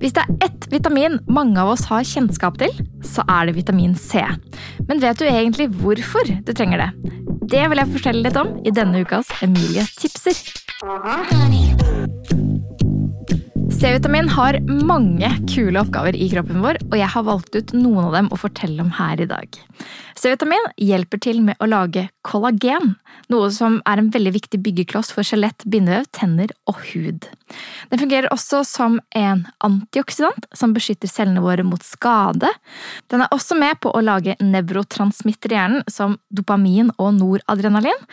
Hvis det er ett vitamin mange av oss har kjennskap til, så er det vitamin C. Men vet du egentlig hvorfor du trenger det? Det vil jeg fortelle litt om i denne ukas Emilie tipser. C-vitamin har mange kule oppgaver i kroppen vår, og jeg har valgt ut noen av dem å fortelle om her i dag. C-vitamin hjelper til med å lage kollagen, noe som er en veldig viktig byggekloss for skjelett, bindevev, tenner og hud. Den fungerer også som en antioksidant som beskytter cellene våre mot skade. Den er også med på å lage nevrotransmitter i hjernen, som dopamin og noradrenalin.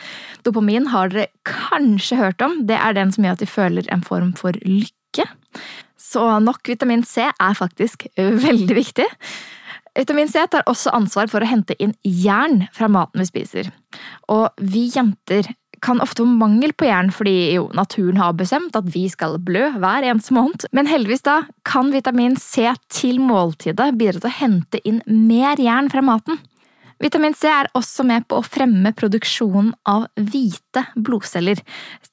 Dopamin har dere kanskje hørt om, det er den som gjør at vi føler en form for lykke. Så nok vitamin C er faktisk veldig viktig. Vitamin C tar også ansvar for å hente inn jern fra maten vi spiser. Og vi jenter kan ofte få mangel på jern fordi jo, naturen har bestemt at vi skal blø hver eneste måned. Men heldigvis da kan vitamin C til måltidet bidra til å hente inn mer jern fra maten. Vitamin C er også med på å fremme produksjonen av hvite blodceller,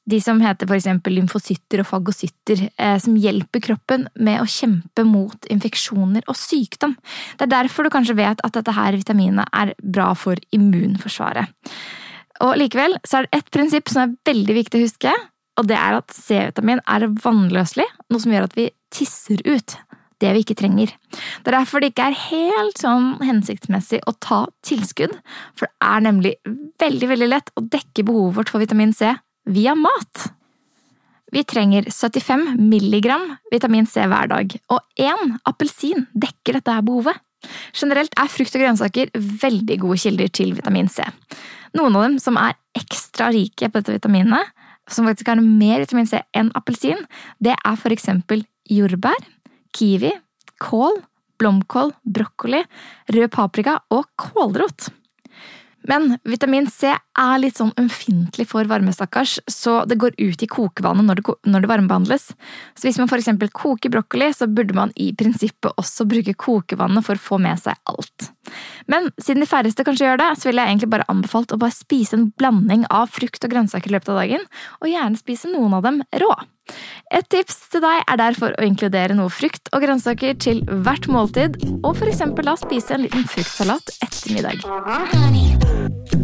de som heter eksempel lymfocytter og fagocytter, eh, som hjelper kroppen med å kjempe mot infeksjoner og sykdom. Det er derfor du kanskje vet at dette her vitaminet er bra for immunforsvaret. Og likevel så er det ett prinsipp som er veldig viktig å huske, og det er at C-vitamin er vannløselig, noe som gjør at vi tisser ut det vi ikke trenger. Det er derfor det ikke er helt sånn hensiktsmessig å ta tilskudd, for det er nemlig veldig, veldig lett å dekke behovet vårt for vitamin C via mat. Vi trenger 75 milligram vitamin C hver dag, og én appelsin dekker dette behovet. Generelt er frukt og grønnsaker veldig gode kilder til vitamin C. Noen av dem som er ekstra rike på dette vitaminet, som faktisk har mer vitamin C enn appelsin, det er eksempel jordbær, kiwi, kål, blomkål, brokkoli, rød paprika og kålrot. Men vitamin C er litt sånn ømfintlig for varme, stakkars, så det går ut i kokevannet når det, når det varmebehandles. Så hvis man eksempel koker brokkoli, så burde man i prinsippet også bruke kokevannet for å få med seg alt. Men siden de færreste kanskje gjør det, så vil jeg egentlig bare anbefalt å bare spise en blanding av frukt og grønnsaker i løpet av dagen, og gjerne spise noen av dem rå. Et tips til deg er derfor å inkludere noe frukt og grønnsaker til hvert måltid, og eksempel da spise en liten fruktsalat etter middag.